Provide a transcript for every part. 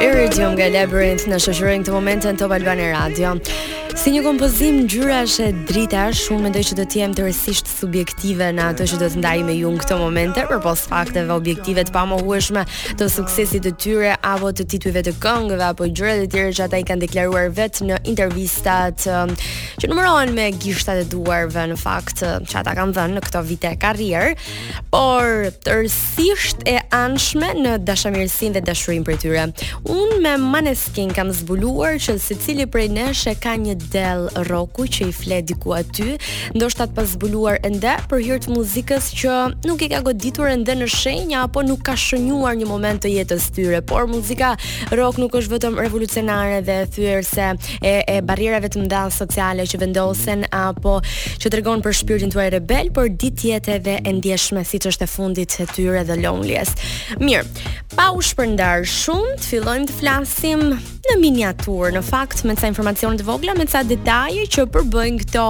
Iridium nga Labrinth na shoqëron këtë moment në Top Albania Radio. Si një kompozim ngjyrash e dritash, unë mendoj që do të jem tërësisht subjektive në ato që do të ndaj me ju në këto momente, përpos fakteve objektive të pamohueshme të suksesit të tyre apo të titujve të këngëve apo gjëra të tjera që ata i kanë deklaruar vetë në intervistat um, që numërohen me gishtat e duarve në fakt um, që ata kanë dhënë në këto vite karrierë. por tërësisht e anshme në dashamirësinë dhe dashurinë për tyre. Unë me Maneskin kam zbuluar që secili prej nesh e ka një dell rroku që i fle diku aty, ndoshta të pazbuluar ende për hir të muzikës që nuk i ka goditur ende në shenjë apo nuk ka shënjuar një moment të jetës tyre, por muzika rock nuk është vetëm revolucionare dhe thyerse e e barrierave të mëdha sociale që vendosen mm -hmm. apo që tregon për shpirtin tuaj rebel, por di të jetë edhe e ndjeshme siç është e fundit e tyre The Loneliest. Mirë, pa u shpërndarë shumë, të fillojmë të flasim në miniaturë, në fakt me ca informacione të vogla, me ca detaje që përbëjnë këto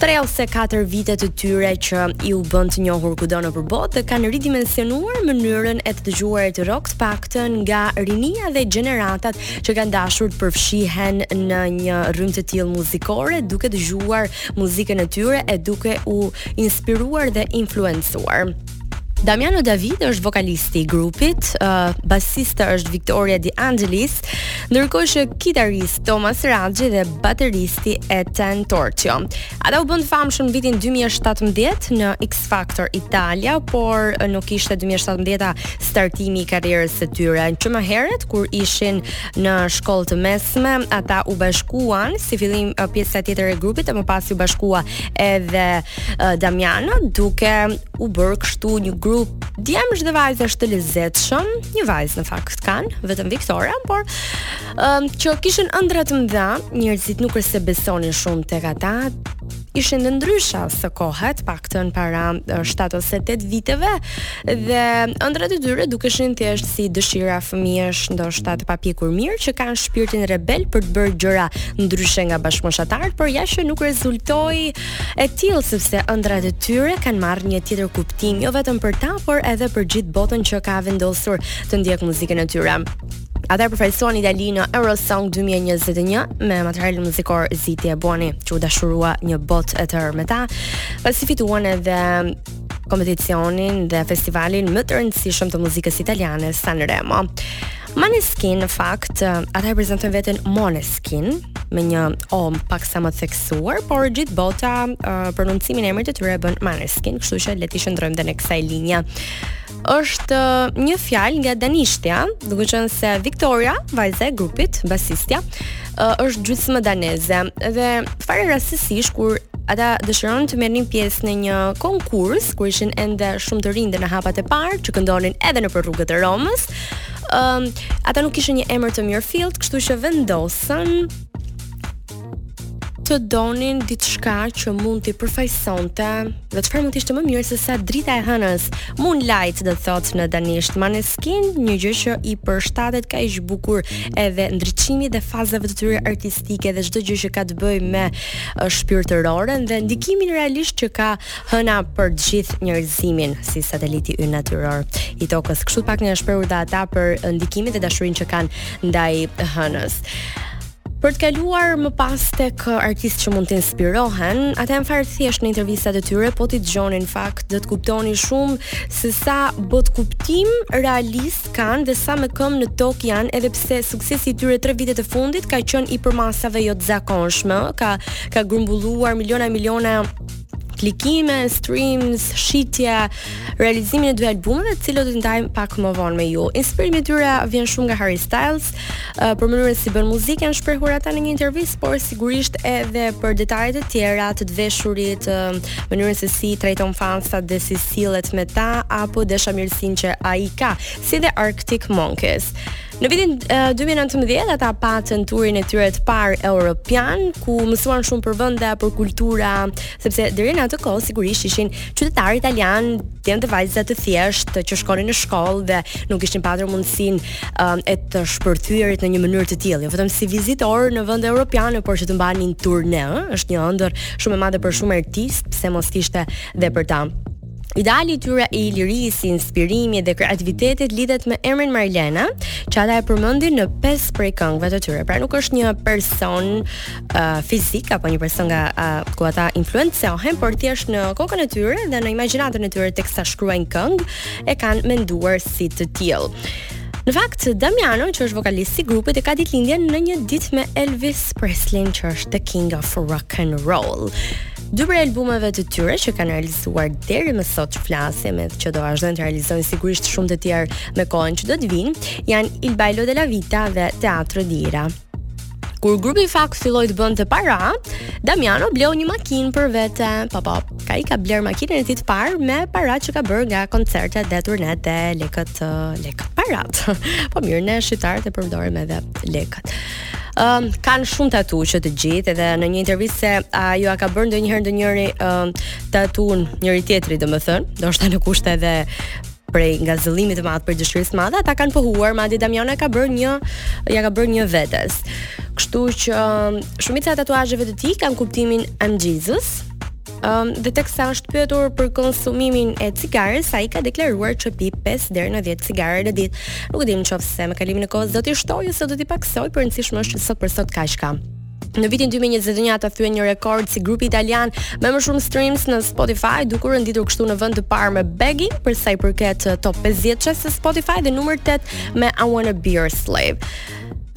3 ose 4 vite të tyre që i bënë të njohur kudo nëpër botë dhe kanë ridimensionuar mënyrën e të dëgjuarit rock të paktën nga rinia dhe gjeneratat që kanë dashur të përfshihen në një rrymë të tillë muzikore duke dëgjuar muzikën e tyre e duke u inspiruar dhe influencuar. Damiano David është vokalisti i grupit, uh, basiste është Victoria De Angelis, ndërkohë që kitarist Thomas Raggi dhe bateristi Ethan Torchio. Ata u bënë të famshëm në vitin 2017 në X Factor Italia, por nuk ishte 2017-a startimi i karrierës së tyre. Që më herët kur ishin në shkollë të mesme, ata u bashkuan si fillim pjesa tjetër e grupit e më pas u bashkua edhe Damiano duke u bërë kështu një grup djemsh dhe vajzash të lezetshëm, një vajzë në fakt kanë, vetëm Viktoria, por Um, që kishin ëndrra të mëdha, njerëzit nuk është se besonin shumë tek ata, ishin të ndryshme kohët, të paktën para 7 ose 8 viteve, dhe ëndrrat e tyre dukeshin thjesht si dëshira fëmijësh ndoshta të papjekur mirë që kanë shpirtin rebel për të bërë gjëra ndryshe nga bashkëmoshatarët, por ja që nuk rezultoi e tillë sepse ëndrrat e tyre kanë marrë një tjetër kuptim, jo vetëm për ta, por edhe për gjithë botën që ka vendosur të ndjekë muzikën e tyre. Ata e përfaqësuan Italinë në Eurosong 2021 me materialin muzikor Zitti e Buoni, që u dashurua një botë e tërë me ta. Pasi fituan edhe kompeticionin dhe festivalin më të rëndësishëm të muzikës italiane Sanremo. Maneskin në fakt ata e prezantojnë veten Moneskin me një o paksa më theksuar, por gjithë bota uh, prononcimin e emrit të tyre e bën Maneskin, kështu që le t'i qëndrojmë dhe ne kësaj linje. është një fjalë nga danishtja, duke qenë se Victoria, vajza e grupit, basistja, është gjysmë daneze dhe fare rastësisht kur ata dëshironin të merrnin pjesë në një konkurs kur ishin ende shumë të rinj në hapat e parë që këndonin edhe nëpër rrugët e Romës. Ëm, um, ata nuk kishin një emër të mirëfilltë, kështu që vendosën të donin diçka që mund t'i përfaqësonte dhe çfarë mund të ishte më mirë se sa drita e hënës. Moonlight do të thotë në danisht Maneskin, një gjë që i përshtatet kaq bukur edhe ndriçimit dhe fazave të tyre artistike dhe çdo gjë që ka të bëjë me shpirtëroren dhe ndikimin realisht që ka hëna për të gjithë njerëzimin si sateliti ynë natyror i tokës. Kështu pak janë shprehur dhe ata për ndikimin dhe dashurinë që kanë ndaj hënës. Për të kaluar më pas tek artistë që mund të inspirohen, ata janë fare thjesht në intervistat e tyre, po t'i dëgjoni në fakt do të kuptoni shumë se sa botëkuptim realist kanë dhe sa me këmbë në tokë janë, edhe pse suksesi i tyre 3 vitet e fundit ka qenë i përmasave jo të zakonshme, ka ka grumbulluar miliona e miliona klikime, streams, shitje, realizimin e dy albumeve, të cilët do t'i ndajmë pak më vonë me ju. Inspirimi i tyre vjen shumë nga Harry Styles, uh, për mënyrën si bën muzikë, janë shprehur ata në një intervistë, por sigurisht edhe për detajet e tjera të të veshurit, uh, mënyrën se si trajton fansat dhe si sillet me ta apo dashamirësinë që ai ka, si dhe Arctic Monkeys. Në vitin 2019 ata patën turin e tyre të parë europian, ku mësuan shumë për vende, për kultura, sepse deri në atë kohë sigurisht ishin qytetarë italianë, djem dhe vajza të thjeshtë që shkonin në shkollë dhe nuk kishin patur mundësinë um, e të shpërthyerit në një mënyrë të tillë, jo vetëm si vizitorë në vende europiane, por që të mbanin turne, është një ëndërr shumë e madhe për shumë artistë, pse mos ishte dhe për ta. Ideali i tyre i lirisë, inspirimit dhe kreativitetit lidhet me emrin Marlena, që ata e përmendin në pesë prej këngëve të tyre. Pra nuk është një person uh, fizik apo një person nga uh, ku ata influencohen, por thjesht në kokën e tyre dhe në imagjinatën e tyre teksa shkruajnë këngë e kanë menduar si të tillë. Në fakt, Damiano, që është vokalisti i grupit, e ka ditëlindjen në një ditë me Elvis Presley, që është the king of rock and roll. Dy prej albumeve të tyre që kanë realizuar deri më sot flasim edhe që do vazhdojnë të realizojnë sigurisht shumë të tjerë me kohën që do të vijnë, janë Il Ballo della Vita dhe Teatro d'Ira. Kur grupi në fakt filloi të bënte para, Damiano bleu një makinë për vete. Po po, ai ka blerë makinën e tij të parë me para që ka bërë nga koncertet dhe turnet e lekët lekët paratë. po mirë, ne shqiptarët e përdorim edhe lekët. um, kanë shumë tatu që të gjithë edhe në një intervistë se a ju a ka bërë ndonjëherë ndonjëri um, tatun njëri-tjetrit domethënë, ndoshta në kushte edhe prej nga zëllimit të madh prej dëshirës të madhe, ata kanë pohuar, madje Damiano ka bërë një ia ka bërë një vetes. Kështu që um, shumica e tatuazheve të tij kanë kuptimin I'm Jesus, Um, dhe teksa është pyetur për konsumimin e cigares, ai ka deklaruar që pi 5 deri në 10 cigare në ditë. Nuk e di nëse me kalimin e kohës do t'i shtojë ose do t'i pakësojë, por e rëndësishme është që sot për sot kaq ka. Në vitin 2021 ata thyen një rekord si grupi italian me më shumë streams në Spotify, duke u renditur kështu në vend të parë me Beggin' për sa i përket top 50-shes së Spotify dhe numër 8 me I Wanna Be Your Slave.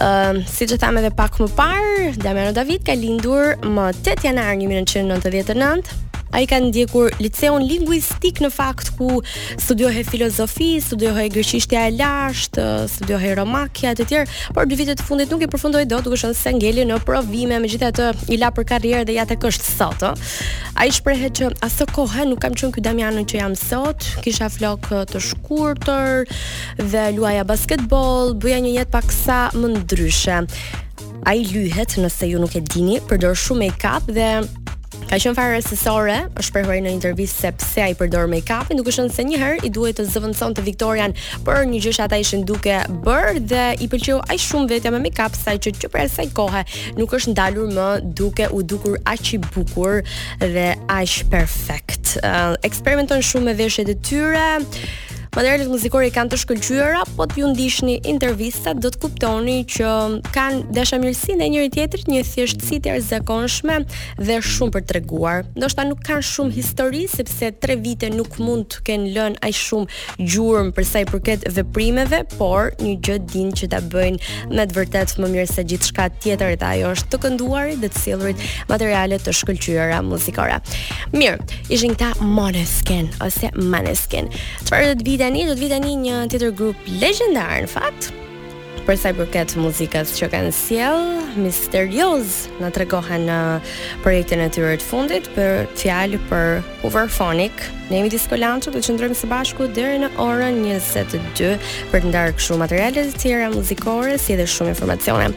Uh, siç thamë edhe pak më parë, Damiano David ka lindur më 8 janar 1999. Ai ka ndjekur liceun linguistik në fakt ku studiohej filozofi, studiohej greqishtja e lashtë, studiohej romakja e të tjerë, por dy vitet e fundit nuk i përfundoi dot duke qenë se ngeli në provime, megjithatë i la për karrierë dhe ja tek është sot. Ai shprehet që asokohe nuk kam qenë ky Damiano që jam sot, kisha flokë të shkurtër, dhe luaja basketboll, bëja një jetë paksa më ndryshe. Ai lyhet nëse ju nuk e dini, përdor shumë make-up dhe Ka qenë fare rastësore, është shprehuar në intervistë se pse ai përdor make-upin, duke qenë se një herë i duhej të zëvendësonte Viktorian për një gjë që ata ishin duke bërë dhe i pëlqeu aq shumë vetja me make-up saqë që prej asaj kohe nuk është ndalur më duke u dukur aq i bukur dhe aq perfekt. Uh, eksperimenton shumë me veshjet e tyre, Materialet muzikore i kanë të shkëlqyera, po t'ju ndiqni intervistat do të kuptoni që kanë dashamirësi ndaj njëri-tjetrit, një thjeshtësi të jashtëzakonshme dhe shumë për të treguar. Ndoshta nuk kanë shumë histori sepse 3 vite nuk mund të kenë lënë aq shumë gjurmë për sa i përket veprimeve, por një gjë dinë që ta bëjnë Me të vërtetë më mirë se gjithçka tjetër dhe ajo është të kënduarit dhe të sjellurit materiale të shkëlqyera muzikore. Mirë, ishin këta Moneskin, ose Maneskin. Çfarë do të vijë tani, do të vijë tani një tjetër grup legjendar në fakt, për sa i përket muzikës që kanë sjellë, misterioz na tregohen në projektin e tyre të fundit bëhet fjalë për Hooverphonic. Ne jemi Disco Lancio, do të qëndrojmë së bashku deri në orën 22 për të ndarë kështu materiale të tjera muzikore si edhe shumë informacione.